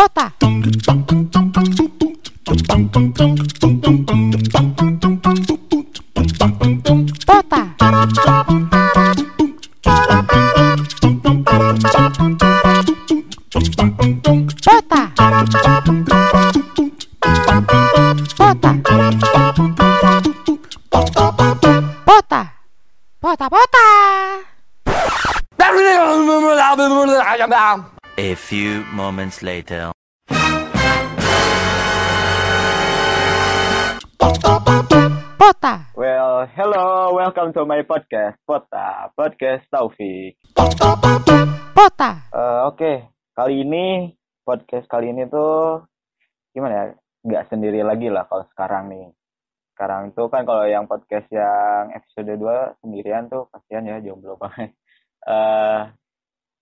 Pota. Later. Pota. Well, hello, welcome to my podcast, Pota, podcast Taufik. Pota. Eh, Oke, kali ini podcast kali ini tuh gimana ya? Nggak sendiri lagi lah kalau sekarang nih. Sekarang tuh kan kalau yang podcast yang episode 2 sendirian tuh kasihan ya jomblo banget. Eh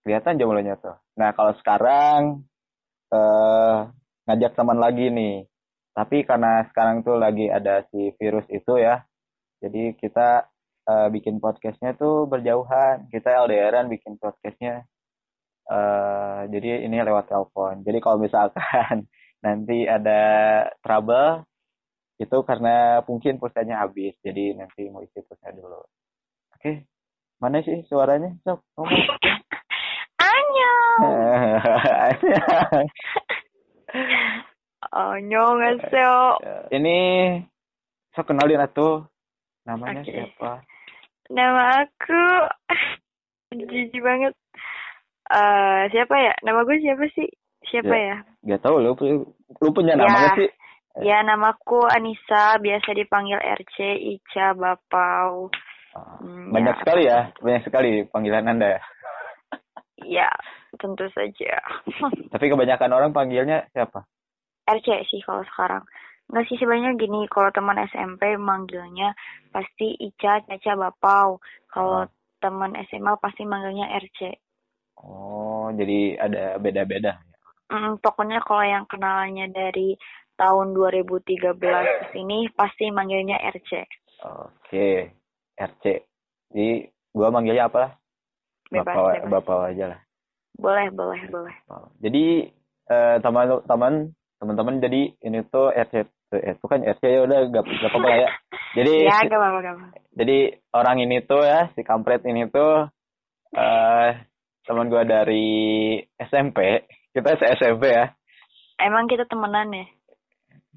kelihatan jomblonya tuh. Nah, kalau sekarang eh ngajak teman lagi nih. Tapi karena sekarang tuh lagi ada si virus itu ya. Jadi kita eh, bikin podcastnya tuh berjauhan. Kita LDRan bikin podcastnya eh jadi ini lewat telepon. Jadi kalau misalkan nanti ada trouble itu karena mungkin pulsanya habis. Jadi nanti mau isi pulsa dulu. Oke. Mana sih suaranya? Sok, ngomong. Annyeong. Annyeonghaseyo. ini sok kenalin atuh. Namanya Oke. siapa? Nama aku jijik banget. Eh siapa ya? Nama gue siapa sih? Siapa ya? Gak tahu lu, lu punya nama Ya. nggak sih? Ya, namaku Anissa, biasa dipanggil RC, Ica, Bapau. Hmm, Banyak ya. sekali ya, banyak sekali panggilan Anda ya. Ya, tentu saja. Tapi kebanyakan orang panggilnya siapa? RC sih kalau sekarang. Nggak sih sebenarnya gini, kalau teman SMP manggilnya pasti Ica, Caca, Bapau. Kalau Ah. teman SMA pasti manggilnya RC. Oh, jadi ada beda-beda. Mm, pokoknya kalau yang kenalannya dari tahun 2013 ke sini pasti manggilnya RC. Oke, RC. Jadi gua manggilnya apa lah? Bebas, Bapak, bebas. bapak aja lah. Boleh, boleh, boleh. Oh, Jadi eh, teman teman teman-teman jadi ini tuh RC eh, itu kan RC ya udah gak, gak apa-apa ya. Jadi Ya, gak apa-apa, gak jadi orang ini tuh ya si kampret ini tuh eh teman gua dari SMP. Kita se SMP ya. Emang kita temenan ya?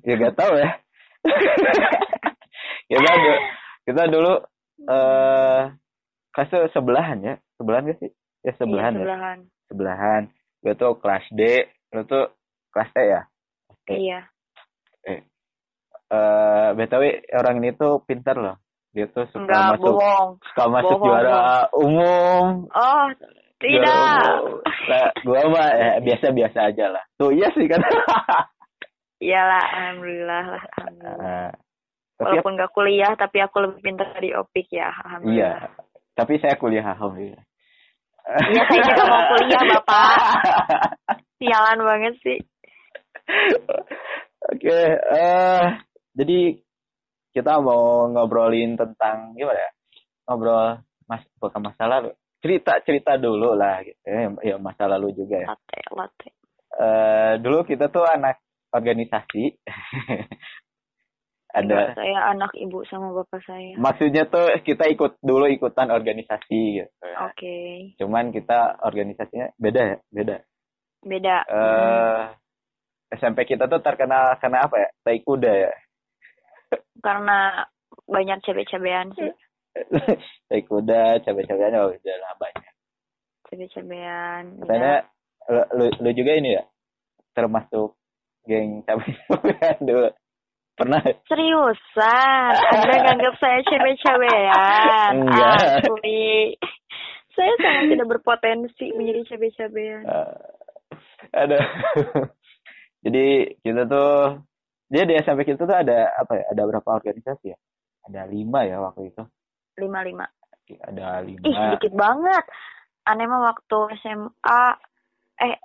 Ya gak tahu ya. kita du- kita dulu eh kelas sebelahan ya. Sebelahan gak sih? Ya sebelahan iya, ya. Sebelahan. Gue tuh kelas D, lu tuh kelas E ya. Oke. Iya. Eh BTW orang ini tuh pintar loh. Dia tuh suka Enggak, masuk bohong. suka masuk Bohong, juara umum. Oh, tidak. umum. Nah, gua mah ya, biasa-biasa aja lah. Tuh iya sih kan. Iyalah, alhamdulillah lah. Alhamdulillah. Tapi Walaupun gak kuliah, tapi aku lebih pintar dari Opik ya. iya. Alhamdulillah. Tapi saya kuliah alhamdulillah. Iya, saya juga mau kuliah, Bapak. Sialan banget sih. Oke, eh jadi kita mau ngobrolin tentang gimana ya? Ngobrol mas bukan masa lalu, cerita-cerita dulu lah gitu ya, ya masa lalu juga ya. Latte, latte. Eh dulu kita tuh anak organisasi. Ada saya anak ibu sama bapak saya. maksudnya tuh kita ikut dulu ikutan organisasi gitu. ya. Oke. Cuman kita organisasinya beda ya, beda. Beda. Eh SMP kita tuh terkenal karena apa ya? Tai kuda ya. Karena banyak cebe-cebean sih. tai kuda, cabai-cabaynya oh, udah lah banyak. Cebe-cebean. Katanya lu, lu, lu juga ini ya termasuk geng cabai-cabayan dulu. Pernah? Seriusan, Anda nganggap saya. Enggak. Asli. Saya sangat tidak berpotensi menjadi cebe-cebean. Eh, ada. Jadi kita tuh dia di SMP kita tuh ada apa ya? Ada berapa organisasi ya? Ada lima ya waktu itu. Lima-lima. Ada Ih, lima. sedikit banget. Aneh mah waktu SMA, eh,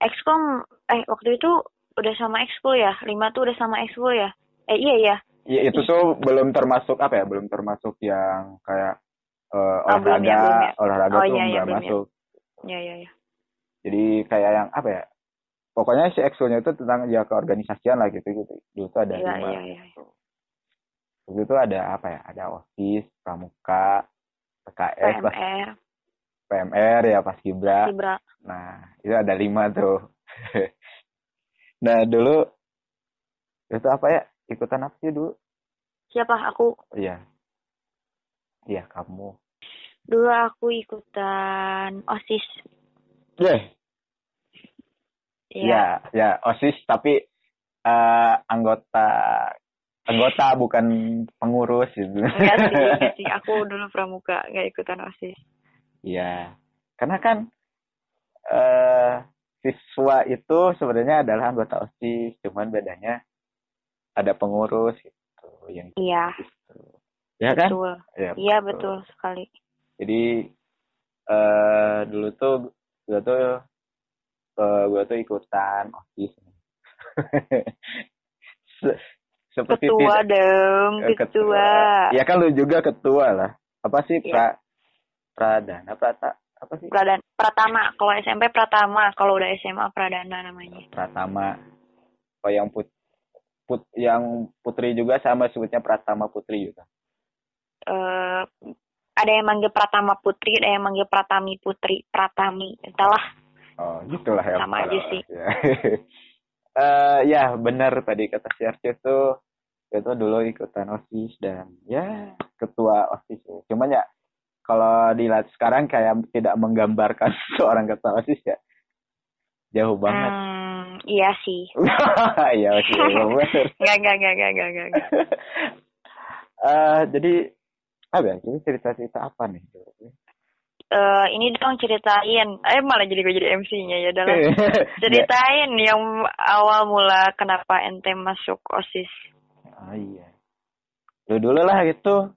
ekskul, eh, waktu itu udah sama ekskul ya? Lima tuh udah sama ekskul ya? Eh, iya ya. Ya, itu tuh belum termasuk apa ya? Belum termasuk yang kayak eh, Oh, belum olahraga, ya, belum ya. olahraga Oh, tuh iya, iya, nggak belum ya. masuk. Iya, iya, iya. Jadi kayak yang apa ya? pokoknya si ekskulnya itu tentang ya keorganisasian lah gitu gitu dulu tuh ada Iya, lima iya, iya. dulu tuh ada apa ya ada osis pramuka PKS pas PMR, PMR ya pas kibra Kibra. nah itu ada lima tuh nah dulu itu apa ya ikutan apa sih dulu Siapa? Aku. iya iya kamu Dulu aku ikutan OSIS. Deh, Iya. ya ya osis tapi eh, anggota anggota bukan pengurus gitu Enggak sih, enggak sih. Aku dulu pramuka, enggak ikutan OSIS. Iya, karena kan eh siswa itu sebenarnya adalah anggota OSIS, cuman bedanya ada pengurus gitu yang Iya, gitu. Ya kan? betul. Ya, Iya, betul sekali. Jadi eh dulu tuh gue tuh eh, gue tuh ikutan OSIS. Se- Seperti Ketua tidak- dong, eh, ketua. Ya kan lu juga ketua lah. Apa sih Iya. pra pradana prata apa sih? Pradan, Pratama, kalau SMP Pratama, kalau udah SMA Pradana namanya. Pratama. Oh yang put, put yang putri juga sama sebutnya Pratama Putri juga. eh ada yang manggil Pratama Putri, ada yang manggil Pratami Putri, Pratami, entahlah. Oh, gitulah ya. Sama aja sih. Ya. Eh, ya, benar tadi kata si Arce itu itu dulu ikutan OSIS dan ya ketua OSIS. Cuman ya kalau dilihat sekarang kayak tidak menggambarkan seorang ketua OSIS ya. Jauh banget. Hmm, iya sih. Iya, sih, bener. Enggak, enggak, enggak, enggak, enggak, enggak. Eh, jadi apa ya? Jadi cerita-cerita apa nih? Eh, ini dong ceritain. Eh malah jadi gue jadi MC-nya ya dalam ceritain yang awal mula kenapa ente masuk OSIS. Oh iya. Lu dulu lah gitu.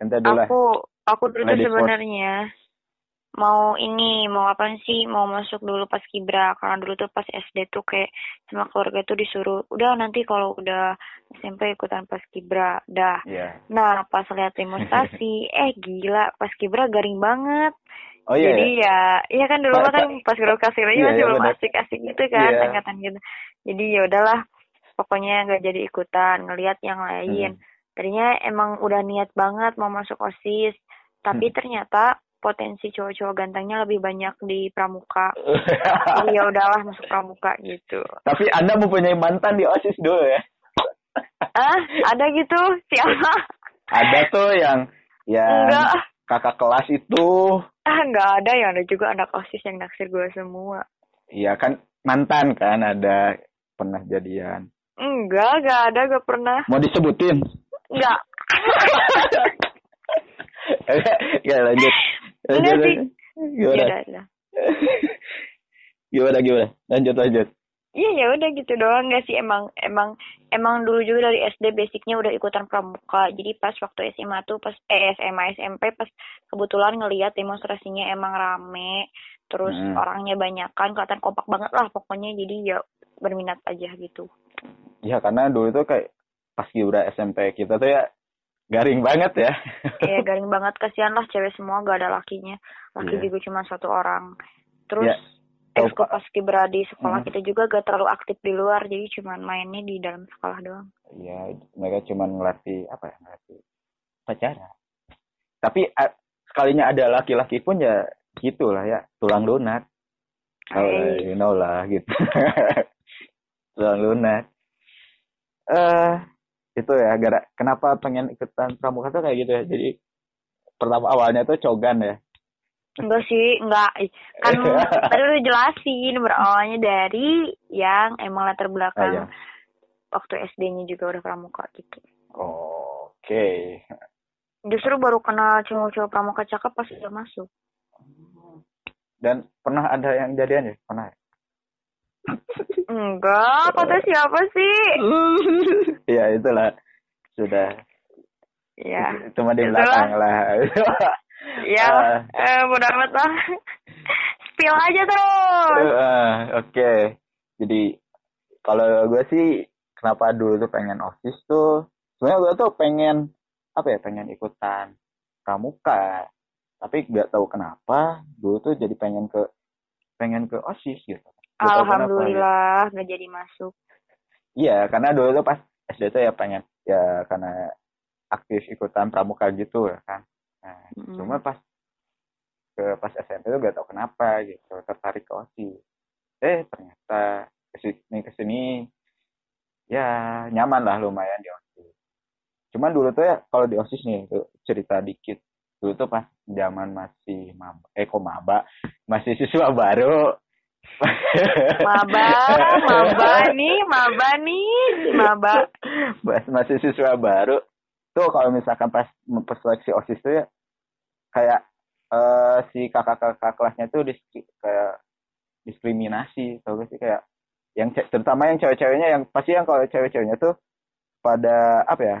Ente dulu. Aku aku dulu sebenarnya mau ini mau apa sih mau masuk dulu pas kibra karena dulu tuh pas SD tuh kayak sama keluarga tuh disuruh udah nanti kalau udah SMP ikutan pas kibra dah Iya. nah pas lihat demonstrasi eh gila pas kibra garing banget Oh iya. jadi ya? ya iya kan dulu Pa- kan pa- pas guru kasih lagi Iya, masih iya, belum asik-asik gitu kan Iya. angkatan gitu jadi ya udahlah pokoknya nggak jadi ikutan ngelihat yang lain Hmm. tadinya emang udah niat banget mau masuk osis tapi Hmm. ternyata potensi cowok-cowok gantengnya lebih banyak di pramuka jadi ya udahlah masuk pramuka gitu Tapi Anda mempunyai mantan di OSIS dulu ya? ah ada gitu siapa Ada tuh yang yang enggak kakak kelas itu. ah enggak ada ya ada juga anak osis yang naksir gue semua Iya kan mantan kan ada pernah jadian. enggak enggak ada gak pernah Mau disebutin? enggak ya lanjut. Lanjut, sih. lanjut. ya Gimana? gimana gimana? Lanjut lanjut. Iya ya udah gitu doang nggak sih emang emang emang dulu juga dari SD basicnya udah ikutan pramuka jadi pas waktu SMA tuh pas eh SMA SMP pas kebetulan ngelihat demonstrasinya emang rame terus Hmm. orangnya banyak kan kelihatan kompak banget lah pokoknya jadi ya berminat aja gitu Ya karena dulu tuh kayak pas Gibra SMP kita tuh ya garing banget ya. ya garing banget kasihan lah cewek semua gak ada lakinya laki Iya. juga cuma satu orang terus Ya, tahu, ekskul Pak. pas kibra di sekolah Hmm. kita juga gak terlalu aktif di luar jadi cuma mainnya di dalam sekolah doang Iya, mereka cuma ngelatih apa ya ngelatih pacara. Tapi a- sekalinya ada laki-laki pun ya gitulah ya tulang lunak. Oh, Hai. you know lah gitu. tulang lunak. Eh itu ya gara kenapa pengen ikutan pramuka tuh kayak gitu ya. Jadi pertama awalnya tuh cogan ya. Enggak sih, enggak. Kan tadi udah jelasin berawalnya dari yang emang latar Ah, belakang iya. waktu SD-nya juga udah pramuka gitu. Oke. Justru baru kenal cowok-cowok pramuka cakep pas udah masuk. Dan pernah ada yang jadian ya? Pernah. ya? Enggak, kata siapa sih? Iya itulah sudah Ya, cuma di belakang lah. ya, Ah. eh, bodo amat lah. Spill aja terus. Ah, Oke, jadi kalau gue sih kenapa dulu tuh pengen osis tuh, sebenarnya gue tuh pengen apa ya, pengen ikutan pramuka, tapi nggak tahu kenapa dulu tuh jadi pengen ke pengen ke osis gitu. Kenapa, Alhamdulillah nggak jadi masuk. Iya, karena dulu tuh pas SD tuh ya pengen ya karena aktif ikutan pramuka gitu ya kan. Nah, Mm. cuma pas ke pas SMP tuh gak tau kenapa gitu tertarik ke OSIS. Eh ternyata ke sini ke sini ya nyaman lah lumayan di OSIS. Cuman dulu tuh ya kalau di OSIS nih tuh cerita dikit. Dulu tuh pas zaman masih maba, eh kok maba, masih siswa baru. Maba, maba nih, maba nih, maba. Pas masih siswa baru. Tuh kalau misalkan pas seleksi osis tuh ya kayak eh, si kakak-kakak kelasnya tuh dis, kayak diskriminasi tau gak sih? Kayak yang terutama yang cewek-ceweknya yang pasti yang kalau cewek-ceweknya tuh pada apa ya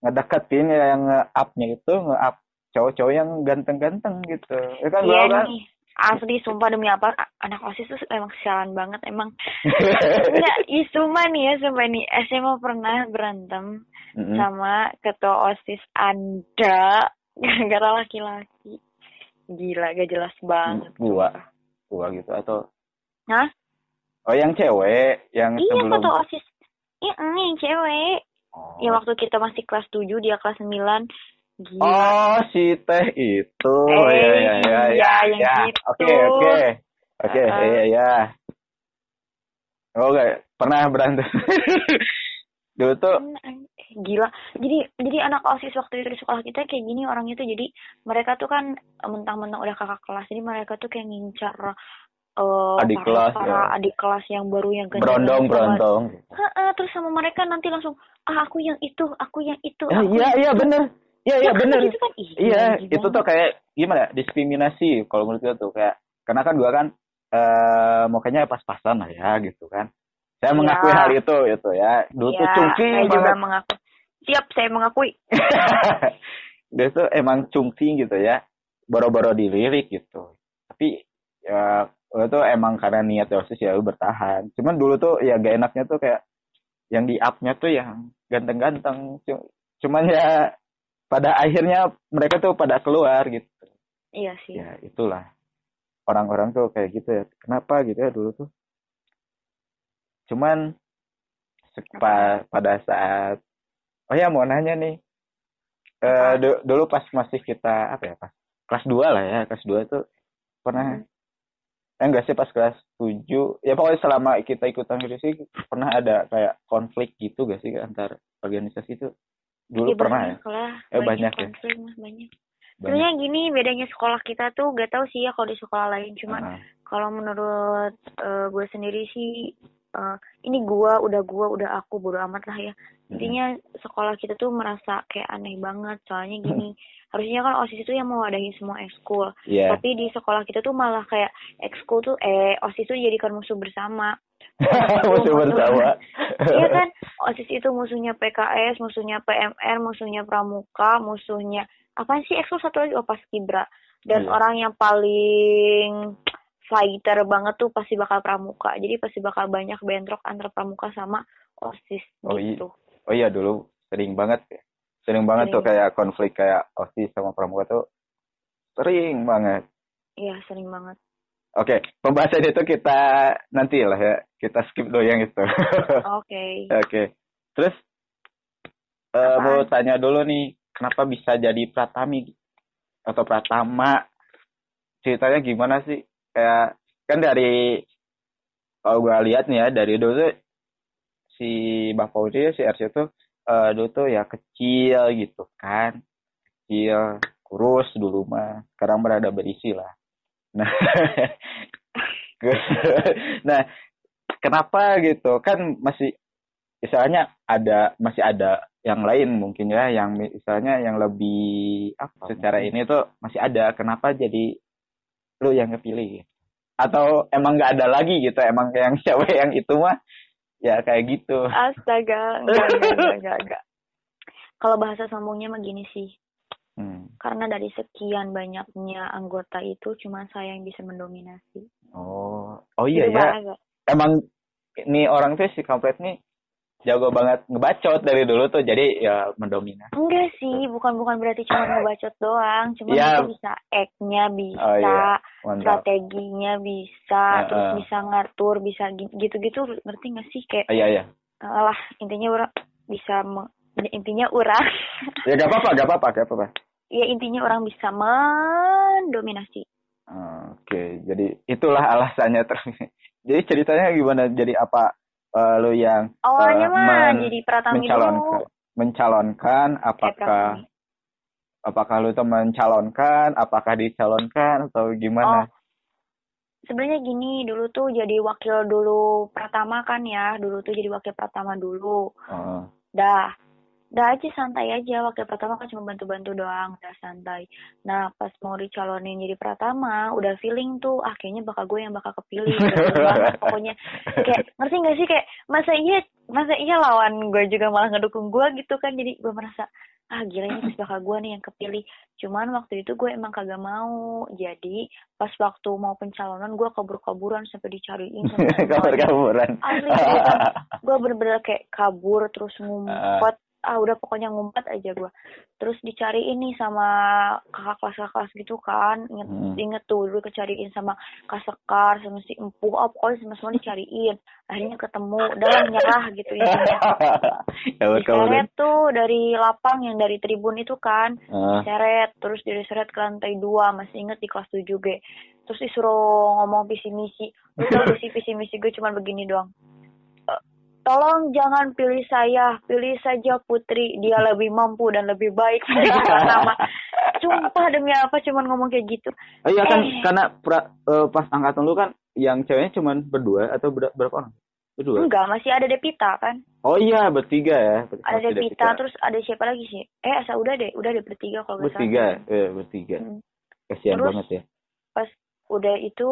ngedeketin ya, yang nge-up-nya itu nge-up cowok-cowok yang ganteng-ganteng gitu. Ya kan Iya gua kan nih, asli sumpah demi apa anak osis tuh emang sialan banget emang. Enggak, sumpah nih ya, sumpah nih SMA pernah berantem Mm-mm. sama ketua osis Anda gara-gara laki-laki. Gila, gak jelas banget. gua sumpah. gua gitu atau Hah? oh yang cewek yang Iya sebelum ketua osis. Iya, ini yang cewek. Oh. Ya waktu kita masih kelas 7, dia kelas 9. Gila. Oh, si teh itu. Eh, ya, ya, ya, ya, ya. gitu. Oke, oke. Oke, Uh-uh. iya, iya. Oke, pernah berantem. Dulu tuh, Eh, gila jadi jadi anak osis waktu itu di sekolah kita kayak gini orangnya tuh jadi mereka tuh kan mentang-mentang udah kakak kelas jadi mereka tuh kayak ngincar eh Adik para, kelas, para ya. adik kelas yang baru yang ganteng berondong, berondong. Terus sama mereka nanti langsung ah aku yang itu aku yang itu aku iya, iya, itu." bener. Iya, iya, Ya kan, bener. gitu kan Iya, itu tuh kayak gimana? ya, Diskriminasi kalau menurut gue tuh kayak karena kan gua kan eh mukanya pas-pasan lah ya gitu kan. Saya Iya. mengakui hal itu gitu ya. Dulu tuh Ya, cungking saya juga banget. mengaku siap saya mengakui dia tuh emang cungking gitu ya boro-boro dilirik gitu tapi ya lo tuh emang karena niat dosis ya bertahan cuman dulu tuh ya gak enaknya tuh kayak yang di up-nya tuh yang ganteng-ganteng Cu- cuman ya pada akhirnya mereka tuh pada keluar gitu. Iya sih. Ya itulah. Orang-orang tuh kayak gitu ya. Kenapa gitu ya dulu tuh? Cuman se- pa- pada saat oh ya mau nanya nih. Apa? du- dulu pas masih kita apa ya pas kelas 2 lah ya kelas 2 tuh pernah. Eh enggak sih pas kelas 7 ya pokoknya selama kita ikutan gitu sih pernah ada kayak konflik gitu gak sih antar organisasi itu dulu Iya, pernah ya. banyak lah Eh, banyak ya? konflik mah banyak. Banyak. sebenarnya gini bedanya sekolah kita tuh gak tahu sih ya kalau di sekolah lain. Cuman Ah, kalau menurut eh, gue sendiri sih eh, ini gue udah gue udah aku bodo amat lah ya. Intinya sekolah kita tuh merasa kayak aneh banget. Soalnya gini harusnya kan osis itu yang mewadahi semua ekskul. Iya. tapi di sekolah kita tuh malah kayak ekskul tuh eh osis tuh dijadikan musuh bersama musuh bersama iya kan? Osis itu musuhnya PKS musuhnya PMR musuhnya Pramuka musuhnya apa sih? Ekskul satu lagi? Oh Paskibra dan Iya. orang yang paling fighter banget tuh pasti bakal Pramuka. Jadi pasti bakal banyak bentrok antara Pramuka sama osis Oh, iya. gitu. Oh iya dulu sering banget. Ya. Sering banget tuh kayak konflik kayak OSIS sama Pramuka tuh sering banget. iya sering banget Oke, pembahasan itu kita nanti lah ya. Kita skip dulu yang itu. oke Oke. Terus eh Apaan? mau tanya dulu nih, kenapa bisa jadi Pratami atau Pratama? Ceritanya gimana sih? Kayak kan dari kalau gua lihat nih ya dari dulu tuh si Bang Faudi si RC tuh eh, dulu tuh ya kecil gitu kan. Kecil, kurus dulu mah. Sekarang berada berisi lah. Nah, nah kenapa gitu? Kan masih misalnya ada masih ada yang lain mungkin ya yang misalnya yang lebih apa secara ini tuh masih ada kenapa jadi lu yang kepilih? Atau emang nggak ada lagi gitu emang yang cewek yang itu mah ya kayak gitu. Astaga enggak enggak enggak enggak, enggak. kalau bahasa sombongnya mah gini sih Hmm. karena dari sekian banyaknya anggota itu cuma saya yang bisa mendominasi oh oh iya Gitu, ya emang nih orang tuh si kampret nih jago banget ngebacot dari dulu tuh jadi ya mendominasi. Enggak sih, bukan bukan berarti cuma ngebacot doang, cuma Iya. itu bisa act-nya bisa, Oh, iya. Mantap. strateginya bisa, Heeh. terus bisa ngatur, bisa gi- gitu-gitu, ngerti nggak sih kayak Iya iya. alah intinya orang bisa me- intinya orang Ya gak apa-apa, gak apa-apa, gak apa-apa. Ya intinya orang bisa mendominasi. Oke, jadi itulah alasannya terus. Jadi ceritanya gimana? Jadi apa eh, lu yang Awalnya eh, mah jadi pratami mencalonkan, dulu. mencalonkan apakah apakah lu tuh mencalonkan, apakah dicalonkan atau gimana? Oh, sebenarnya gini dulu tuh jadi wakil dulu pertama kan ya, dulu tuh jadi wakil pertama dulu. Oh. Dah, dah aja santai aja. Wakil pertama kan cuma bantu-bantu doang, udah santai. Nah, pas mau dicalonin jadi pertama, udah feeling tuh, ah kayaknya bakal gue yang bakal kepilih. Udah banget pokoknya. Kayak, ngerti gak sih kayak, masa iya, masa iya lawan gue juga malah ngedukung gue gitu kan. Jadi gue merasa, ah gila ini pas bakal gue nih yang kepilih. Cuman waktu itu gue emang kagak mau. Jadi, pas waktu mau pencalonan, gue kabur-kaburan sampai dicariin Kabur-kaburan. asli gue bener-bener kayak kabur terus ngumpet ah udah pokoknya ngumpet aja gue terus dicariin nih sama kakak kelas kakak kelas gitu kan. Inget Hmm. inget tuh dulu kecariin sama kak sekar sama si empuh oh pokoknya semua semua dicariin. Akhirnya ketemu udah nyerah gitu intinya Kabur-kaburan. diseret tuh dari lapang yang dari tribun itu kan. Ah. seret terus diseret ke lantai dua. Masih inget di kelas 7 G terus disuruh ngomong visi misi lu tau sih visi misi gue cuma begini doang? "Eh, tolong jangan pilih saya pilih saja Putri dia lebih mampu dan lebih baik Bukan nama sumpah demi apa cuman ngomong kayak gitu Oh iya kan Eh. karena pra- eh, pas angkatan lu kan yang ceweknya cuma berdua atau ber- berapa orang? Berdua. enggak masih ada Devita kan Oh iya bertiga ya. ada Masih Devita terus ada siapa lagi sih eh asal udah deh udah deh bertiga kalau nggak salah bertiga, eh bertiga. Hmm. Kasihan Terus- banget ya. pas udah itu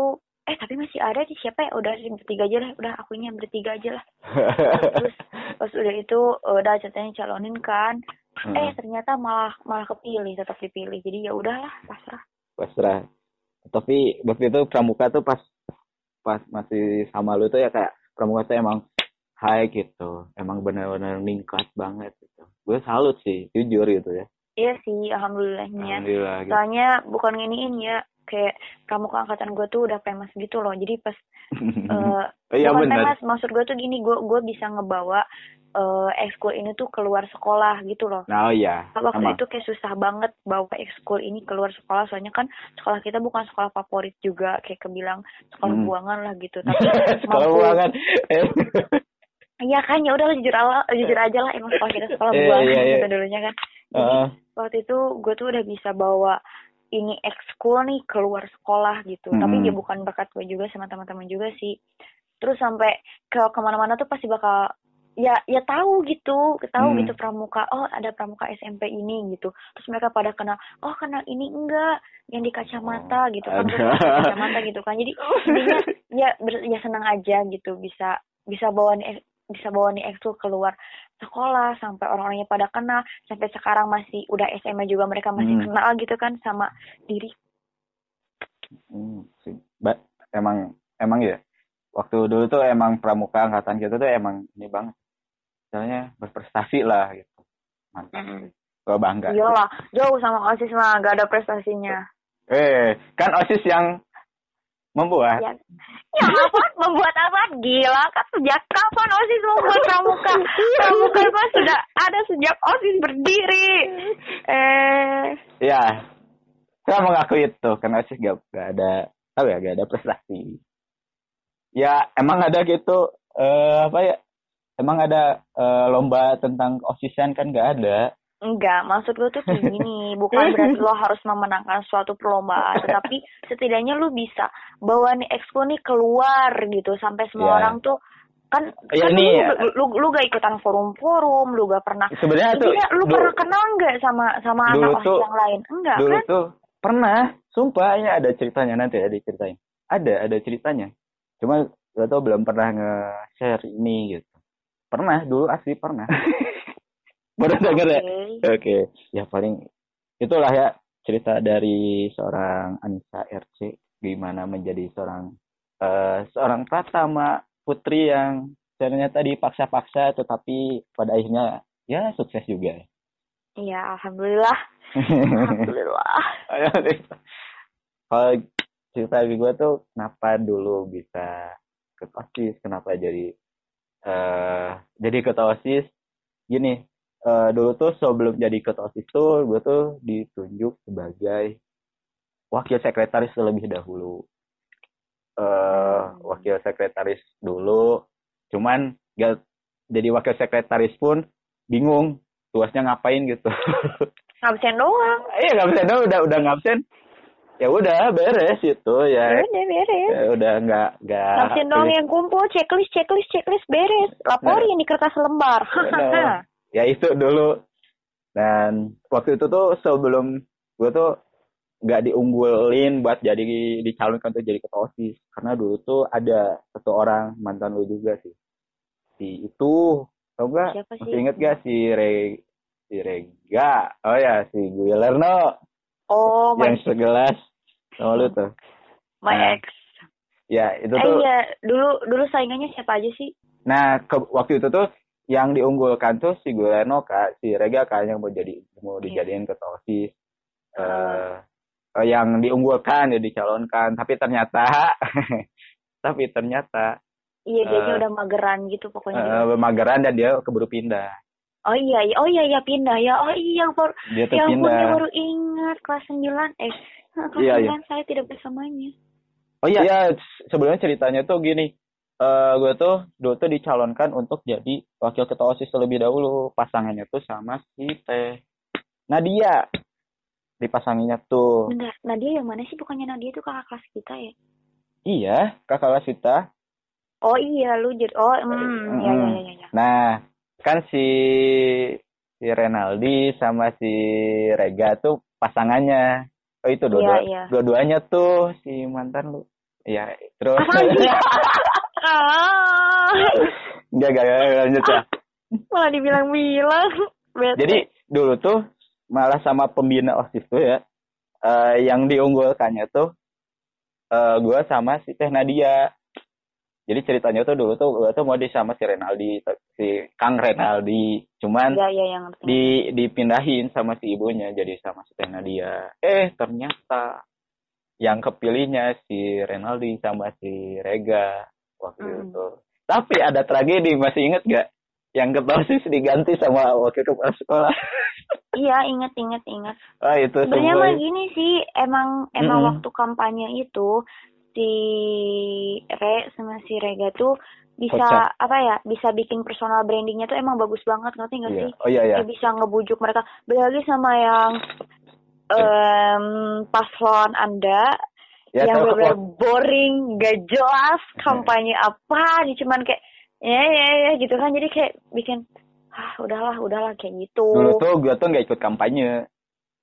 eh tapi masih ada di siapa ya udah sih bertiga aja lah udah akunya bertiga aja lah terus pas udah itu udah ceritanya calonin kan Hmm. eh ternyata malah malah kepilih tetap dipilih jadi ya udahlah pasrah pasrah. Tapi waktu itu pramuka tuh pas pas masih sama lu tuh ya kayak pramuka tuh emang high gitu. Emang benar-benar meningkat banget gitu. Gue salut sih, jujur gitu ya. iya sih alhamdulillahnya Alhamdulillah gitu. soalnya bukan nginiin ya kayak pramuka angkatan gue tuh udah famous gitu loh jadi pas eh Oh, iya bukan benar. famous maksud gue tuh gini gue gue bisa ngebawa eh ekskul ini tuh keluar sekolah gitu loh Nah, oh iya. waktu Emang. itu kayak susah banget bawa ekskul ini keluar sekolah soalnya kan sekolah kita bukan sekolah favorit juga kayak kebilang sekolah Hmm. buangan lah gitu tapi Sekolah mampu- uangan. iya kan ya udah jujur ala, jujur aja lah emang sekolah kita sekolah Iya, buangan iya, iya. gitu dulunya kan jadi Heeh. waktu itu gue tuh udah bisa bawa ini ekskul nih keluar sekolah gitu. Tapi Hmm. dia bukan berkat gue juga sama teman-teman juga sih. Terus sampai ke ke mana-mana tuh pasti bakal ya ya tahu gitu tahu Hmm. gitu pramuka oh ada pramuka SMP ini gitu. Terus mereka pada kenal oh kenal ini enggak yang di kacamata gitu kan kacamata gitu kan. Jadi intinya ya ber- ya senang aja gitu bisa bisa bawa nih bisa bawa nih ekskul keluar sekolah sampai orang-orangnya pada kenal sampai sekarang masih udah SMA juga mereka masih Hmm. kenal gitu kan sama diri Hmm, sih. Ba- emang emang ya. Waktu dulu tuh emang pramuka angkatan kita tuh emang ini banget. Misalnya berprestasi lah gitu. Mantap. Mm. Gue bangga. iyalah jauh sama osis mah gak ada prestasinya Eh, kan OSIS yang membuat. ya ya apa membuat apa gila kan sejak kapan osis membuat pramuka pramuka mah sudah ada sejak osis berdiri eh Ya. Saya mengakui itu karena OSIS gak, gak ada apa ya, gak ada prestasi. Ya, emang ada gitu eh apa ya? Emang ada eh, lomba tentang OSISan kan gak ada. Enggak, maksud gue tuh kayak gini, bukan berarti lo harus memenangkan suatu perlombaan, tetapi setidaknya lu bisa bawa nih expo nih keluar gitu. Sampai semua Ya. orang tuh kan Ya, kan nih, lu, lu, lu gak ikutan forum-forum, lu gak pernah. Sebenarnya tuh lu du- pernah kenal nggak sama sama Dulu anak tuh- yang lain? Enggak dulu kan? tuh pernah. Sumpah ya ada ceritanya. Nanti ada ceritain. Ada ada ceritanya. Cuma gak tau belum pernah nge-share ini gitu. Pernah dulu asli pernah baru denger ya Oke. oke ya paling itulah ya cerita dari seorang Anissa RC gimana menjadi seorang eh seorang pratama putri yang ternyata dipaksa-paksa tetapi pada akhirnya ya sukses juga Iya, alhamdulillah. Alhamdulillah. Kalau cerita gue tuh kenapa dulu bisa ke osis kenapa jadi eh jadi ketua osis gini eh, dulu tuh sebelum jadi ketua osis tuh gue tuh ditunjuk sebagai wakil sekretaris terlebih dahulu eh wakil sekretaris dulu cuman gak jadi wakil sekretaris pun bingung tuasnya ngapain gitu Ngabsen doang. iya nggak bisa dong udah udah ngabsen ya udah beres itu Ya ya, udah beres. ya udah nggak nggak Ngabsen doang yang kumpul, checklist, checklist, checklist beres. Laporin di kertas lembar. Benar. ya itu dulu. Dan waktu itu tuh sebelum gue tuh nggak diunggulin buat jadi dicalonkan untuk jadi ketua osis. Karena dulu tuh ada satu orang mantan lu juga sih. Si itu tau gak masih inget gak si Re si Rega? Oh ya si Guillermo Oh, my, yang segelas. Sama lu tuh. My Nah, ex. ya itu Eh tuh iya, dulu dulu saingannya siapa aja sih? Nah, ke, waktu itu tuh yang diunggulkan tuh si Guleno kak, si Rega kan yang mau jadi mau dijadiin ketua osis. Eh, eh, yang diunggulkan ya dicalonkan, tapi ternyata, tapi ternyata Iya, dia Eh, udah mageran gitu pokoknya. eh, mageran dan dia keburu pindah. Oh iya, iya. oh iya iya pindah ya. Oh iya baru Dia ya ampun ya baru ingat kelas 9 eh kelas Iya, 9 iya. saya tidak bersamanya. Oh iya, Iya, sebenarnya ceritanya tuh gini. Eh, gue tuh dulu tuh dicalonkan untuk jadi wakil ketua osis terlebih dahulu. Pasangannya tuh sama si Teh Nadia. Dipasanginya tuh. Bentar, Nadia yang mana sih? Bukannya Nadia itu kakak kelas kita ya? Iya, kakak kelas kita. Oh iya, lu jadi oh hmm, ya ya ya ya. ya. Nah, kan si si Renaldi sama si Rega tuh pasangannya. Oh itu dua, Iya, iya. dua-duanya tuh si mantan lu. Iya, terus Apa lagi? ah, Enggak, enggak, enggak, lanjut ya. malah dibilang-bilang. Jadi dulu tuh malah sama pembina OSIS tuh ya. eh, yang diunggulkannya tuh eh gue sama si Teh Nadia. Jadi ceritanya tuh dulu tuh gue tuh mau di sama si Renaldi, si Kang Renaldi. Cuman ya ya yang ngerti. di dipindahin sama si ibunya jadi sama si Teh Nadia. Eh ternyata yang kepilihnya si Renaldi sama si Rega waktu Hmm. itu. Tapi ada tragedi masih inget gak? Yang ketosis diganti sama wakil kepala sekolah. Iya, inget inget inget. Ah itu Sebenarnya mah gini sih, emang emang waktu kampanye itu si Re sama si Rega tuh bisa Kocak. apa ya, bisa bikin personal brandingnya tuh emang bagus banget ngerti nggak Iya. sih? Oh iya iya. Dia bisa ngebujuk mereka. Beda lagi sama yang em paslon Anda Ya, yang benar boring, gak jelas kampanye apa, dia cuman kayak ya ya ya gitu kan jadi kayak bikin ah udahlah udahlah kayak gitu. Dulu tuh gue tuh nggak ikut kampanye.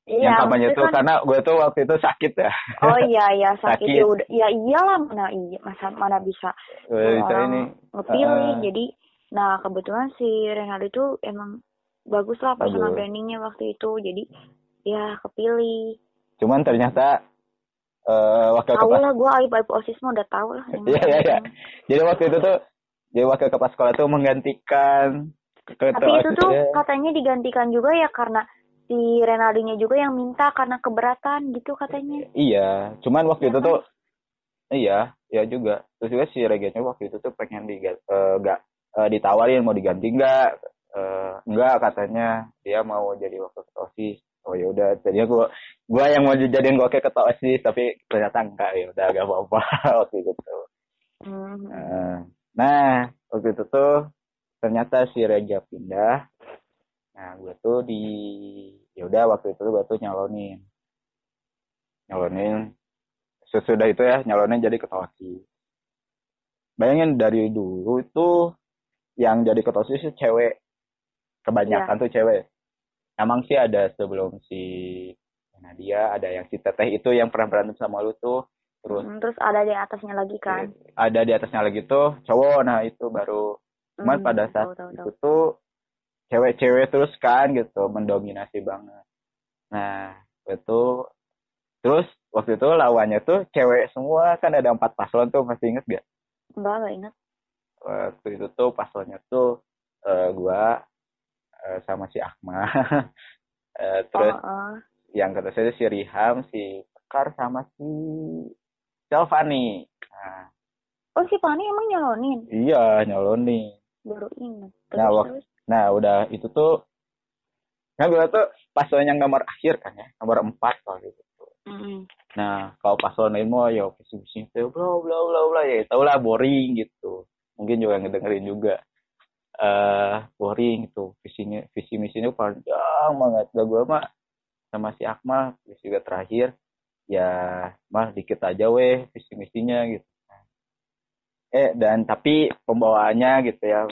Iya, yang kampanye tuh kan- karena gue tuh waktu itu sakit ya. Oh iya iya sakit, Sakit. ya udah ya iyalah mana iya masa mana bisa bisa orang ini. ngepilih Ah. jadi nah kebetulan si Renaldi itu emang bagus lah personal brandingnya waktu itu jadi ya kepilih Cuman ternyata eh wakil tahu lah gue aib aib osis mah udah tahu lah Iya iya iya. Jadi waktu itu tuh jadi wakil kepala sekolah tuh menggantikan ketua tapi itu tuh OSIS-nya. katanya digantikan juga ya karena si Renaldinya juga yang minta karena keberatan gitu katanya Iya, cuman waktu Iya itu kan? tuh iya, iya juga. Terus juga si Reganya waktu itu tuh pengen eh, nggak eh, ditawarin mau diganti enggak? Eh, enggak katanya dia mau jadi wakil ketua OSIS. Oh ya udah, tadinya gua gua yang mau dijadiin wakil ketua OSIS tapi ternyata enggak ya udah agak apa-apa waktu itu tuh. Hmm. Eh, Nah, waktu itu tuh ternyata si Rega pindah. Nah, gue tuh di ya udah waktu itu gue tuh nyalonin. Nyalonin sesudah itu ya nyalonin jadi ketua OSIS. Bayangin dari dulu itu yang jadi ketua OSIS cewek. Kebanyakan tuh cewek. Emang sih ada sebelum si Nadia, ada yang si Teteh itu yang pernah berantem sama lu tuh. Terus Hmm, terus ada di atasnya lagi kan? Ada di atasnya lagi tuh cowok. Nah itu baru. Cuman Hmm, pada saat tahu, tahu, itu tahu. tuh cewek-cewek terus kan gitu mendominasi banget. Nah itu terus waktu itu lawannya tuh cewek semua kan ada empat paslon tuh masih inget gak enggak enggak ingat. Waktu itu tuh paslonnya tuh eh, gua eh, sama si Akma Eh, terus Oh, oh. yang kata saya si Riham si Sekar sama si Selvani nah, Oh, si Pani emang nyalonin? iya nyalonin Baru ingat. Terus, Nah, wak- terus. Nah, udah itu tuh kan gue tuh paslon yang nomor akhir kan ya, nomor empat waktu itu. Mm-mm. Nah, kalau paslon lain mau ya itu bla bla bla bla ya tau lah boring gitu. Mungkin juga ngedengerin juga. Eh boring gitu. Visinya visi misinya panjang banget. Gak gue mah sama si Akmal terus juga terakhir ya mah dikit aja weh visi misinya gitu. Eh dan tapi pembawaannya gitu ya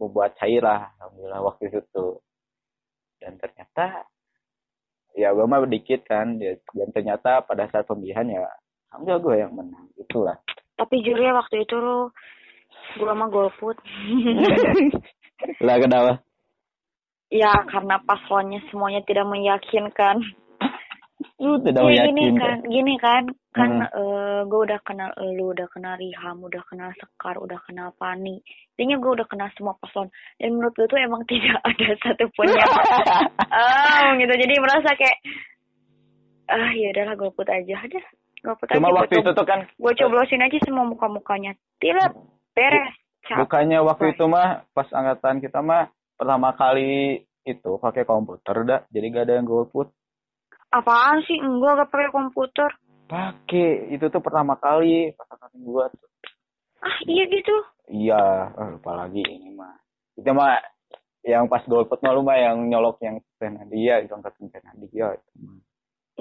membuat cair lah alhamdulillah waktu itu tuh. Dan ternyata ya gue mah dikit kan ya, dan ternyata pada saat pemilihan ya alhamdulillah gue yang menang itulah. Tapi jujur ya waktu itu lu gua mah golput. lah kenapa ya karena paslonnya semuanya tidak meyakinkan. lu tidak Ya, gini meyakinkan kan, gini kan, kan Hmm. eh, gue udah kenal lu, udah kenal Riham, udah kenal Sekar, udah kenal Pani. Intinya gue udah kenal semua paslon. Dan menurut gue tuh emang tidak ada satupun yang ah gitu. Jadi merasa kayak ah ya udahlah golput aja, udah golput aja. cuma waktu itu tuh kan gue coblosin aja semua muka-mukanya. Tidak beres. Cap. bukannya waktu itu mah pas angkatan kita mah pertama kali itu pakai komputer dah jadi gak ada yang golput Apaan sih? Enggak, gak pakai komputer. pakai itu tuh pertama kali pas angkatan gua tuh Ah iya gitu. iya eh, lupa lagi ini mah itu mah yang pas golput mah lu mah yang nyolok yang Nadia itu angkatan Nadia itu mah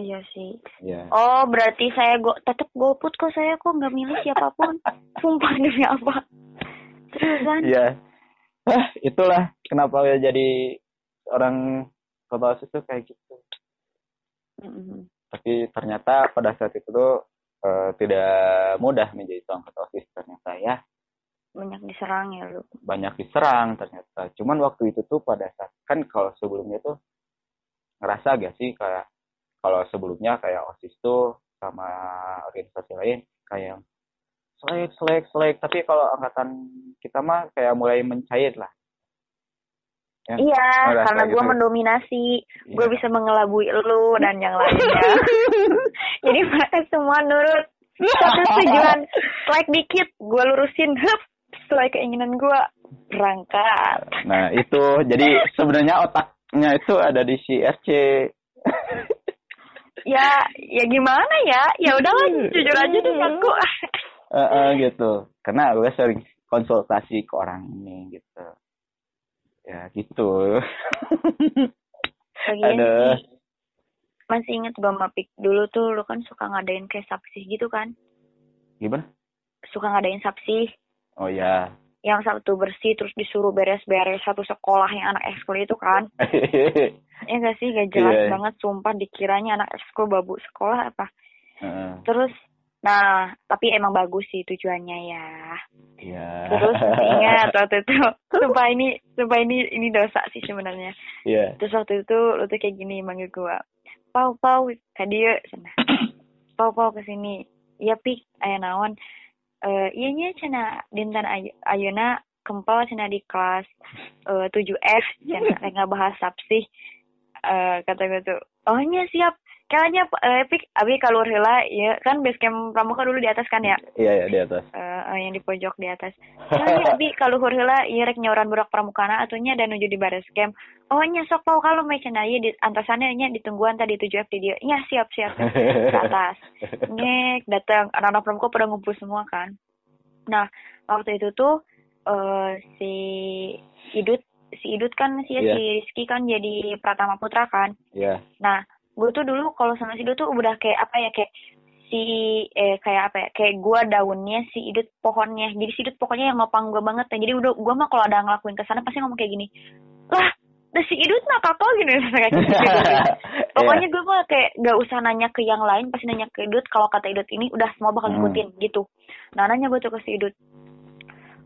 Iya sih. iya Oh, berarti saya go tetap golput kok saya kok nggak milih siapa pun. Sumpah demi apa? Seriusan? iya ah itulah kenapa ya jadi orang ketua OSIS tuh kayak gitu Mm-mm. tapi ternyata pada saat itu tuh eh, tidak mudah menjadi seorang ketua OSIS ternyata ya Banyak diserang ya lu. banyak diserang ternyata cuman waktu itu tuh pada saat kan kalau sebelumnya tuh ngerasa gak sih kayak kalau sebelumnya kayak osis tuh sama organisasi lain kayak selek selek selek tapi kalau angkatan kita mah kayak mulai mencair lah. Ya, Iya, karena gue gitu. mendominasi, gue Iya. bisa mengelabui lu dan yang lainnya. Jadi mereka semua nurut. Satu tujuan, like dikit, gue lurusin, hup, sesuai keinginan gue, berangkat. nah itu. Jadi sebenarnya otaknya itu ada di si RC Ya, ya gimana ya? Ya udahlah, jujur aja deh aku. Eh, eh, gitu karena gue sering konsultasi ke orang ini gitu ya gitu Lagian Aduh. sih, masih inget gak Mapik dulu tuh lu kan suka ngadain kayak sapsih gitu kan? gimana Suka ngadain sapsih oh ya yang Sabtu bersih terus disuruh beres-beres satu sekolah yang anak ekskul itu kan? Ya gak sih gak jelas Iya. banget sumpah dikiranya anak ekskul babu sekolah apa? Heeh, Terus nah tapi emang bagus sih tujuannya ya. Iya. Terus ingat waktu itu sumpah ini sumpah ini ini dosa sih sebenarnya. Iya. Terus waktu itu lu tuh kayak gini manggil gua. Pau pau ka dieu cenah. Pau pau ke sini. Iya pik aya naon? Eh iya cenah dinten ay- ayeuna kempal cenah di kelas eh 7F cenah rek ngabahas sapsih. Eh kata gue tuh, "Oh nya siap." Kayaknya eh pik abi kalur heula ya kan base camp pramuka dulu di atas kan ya? Iya ya di atas. Eh, eh, yang di pojok di atas. Kayaknya abi kaluhur heula ieu rek nyoran budak pramukana atunya dan nuju di baris camp. Oh nya sok pau kalau me cenah ieu di antasannya nya ditungguan tadi 7F di dia. Nya siap siap ke atas. Ngek datang anak-anak pramuka pada ngumpul semua kan. Nah, waktu itu tuh eh si Idut si Idut kan si Iya. si Rizky kan jadi Pratama Putra kan. Iya. Nah, gue tuh dulu kalau sama si Idut tuh udah kayak apa ya kayak si eh kayak apa ya kayak gua daunnya si Idut pohonnya. Jadi si Idut pokoknya yang ngopang gue banget. ya. Jadi udah gua mah kalau ada ngelakuin ke sana pasti ngomong kayak gini. Lah, dah si Idut mah kakak gini kayak gitu. Pokoknya gue mah kayak gak usah nanya ke yang lain, pasti nanya ke Idut. Kalau kata Idut ini udah semua bakal Hmm. ngikutin gitu. Nah nanya gue tuh ke si Idut.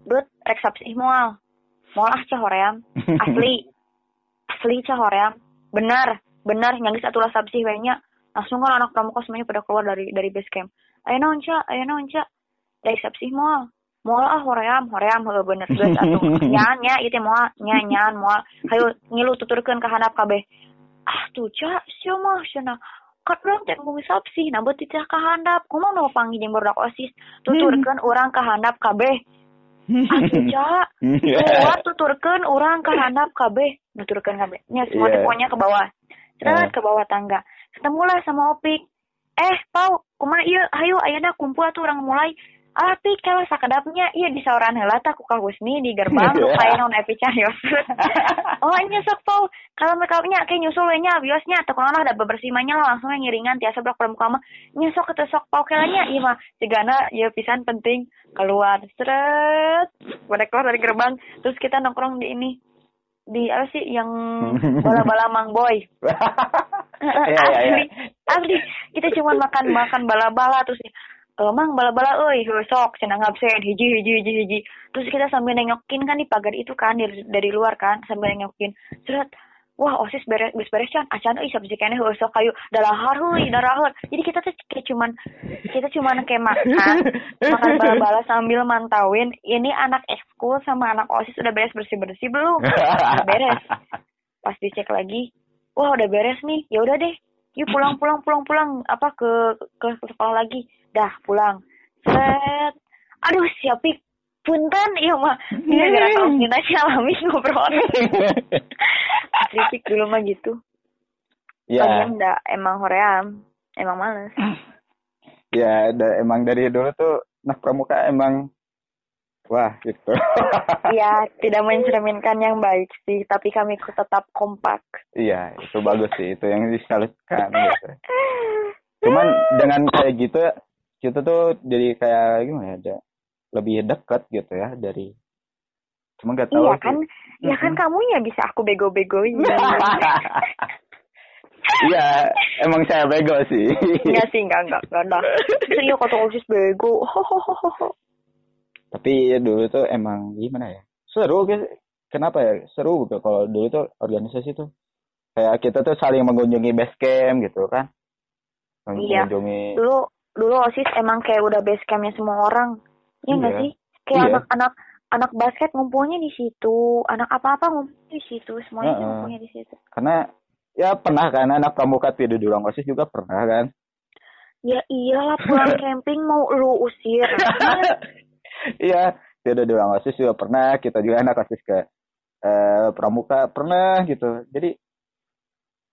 Dut, rek sapsih moal. Moal ah cah hoream. Asli. Asli cah hoream. Benar, benar. Yang satu lah sapsih wehnya. Langsung kan anak pramuka semuanya pada keluar dari dari base camp. Ayo naon ayo naon cah. Rek sapsih moal. moal ah hoream hoream. Heuh bener geus atuh nyan nya ieu teh moal nya nyan moal hayu ngilu tuturkeun ka handap kabeh. Ah tuh ca sia mah cenah kat urang teh ngomong sabsi nah beuti teh ka handap kumaha nu panggil jeung budak osis. Tuturkeun urang ka handap kabeh. Ah tuh ca keluar tuturkeun urang ka handap kabeh. Nuturkeun kabeh. Nya semua teh Iya. ke bawah Seret Eh. ke bawah tangga. Ketemulah sama Opik. Eh pau kumaha ieu hayu ayeuna kumpul tuh orang mulai. Ah pik kalau sakedapnya iya di sauran heula tah ku Kak Husni di gerbang nu kayak non Epi Cahyo. Oh nya sok pau. Kalau mereka nya kayak nyusul we nya biosnya. Teu kunaon ada bebersih mah nya langsung we ngiringan tiasa blok pramuka mah. Nya sok teu sok pau. Kelanya ieu mah. Cegana ieu pisan penting. Keluar. Seret. Pada keluar dari gerbang. Terus kita nongkrong di ini di apa sih yang bala-bala Mang Boy? Iya, iya, iya. asli asli kita cuma makan makan bala-bala terus eh mang bala-bala heuh sok cenah ngabsen hiji hiji hiji hiji. Terus kita sambil nengokin kan di pagar itu kan dari dari luar kan sambil nengokin. Seret wah osis beres beres beres can acan euy sabisi keneh heuh sok kayu. Dalahar heuy dalahar jadi kita tuh kayak cuman kita cuman kayak makan makan bala-bala sambil mantauin ini anak ekskul sama anak osis udah beres bersih bersih belum? Udah beres. Pas dicek lagi wah udah beres nih. Ya udah deh yuk pulang pulang pulang pulang. Apa ke ke, ke sekolah lagi? Dah pulang. Set. Aduh siapik punten iya mah dia gara kaos kita sih alami ngobrol Tripik dulu mah gitu. Ya Lagian enggak emang hoream emang males. Ya da- emang dari dulu tuh anak pramuka emang wah gitu. Iya, tidak mencerminkan yang baik sih, tapi kami tetap kompak. iya itu bagus sih itu yang disalutkan gitu. Cuman dengan kayak gitu kita tuh jadi kayak gimana ya lebih dekat gitu ya dari cuma nggak tahu Iya sih. kan, ya kan kamu ya bisa aku bego-begoin. Iya, emang saya bego sih. Enggak sih, enggak, enggak, enggak ada. Iya kata osis bego. Tapi dulu tuh emang gimana ya? Seru guys. Kenapa ya? Seru gitu kalau dulu tuh organisasi tuh kayak kita tuh saling mengunjungi base camp gitu kan. Iya. Mengunjungi Dulu dulu osis emang kayak udah base campnya semua orang. Iya enggak Iya. sih? Kayak Iya. anak-anak anak basket ngumpulnya di situ, anak apa-apa ngumpulnya di situ, semuanya tuh Heeh. ngumpulnya di situ. karena ya pernah kan anak pramuka tidur di ruang OSIS juga pernah kan. Ya iyalah pulang camping mau lu usir. Iya, tidur di ruang OSIS juga pernah. Kita juga anak OSIS ke eh, pramuka pernah gitu. Jadi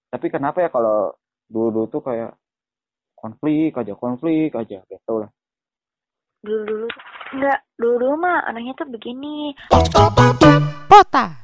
tapi kenapa ya kalau dulu tuh kayak konflik aja konflik aja gitu lah. Dulu dulu enggak, dulu dulu mah anaknya tuh begini. Pota.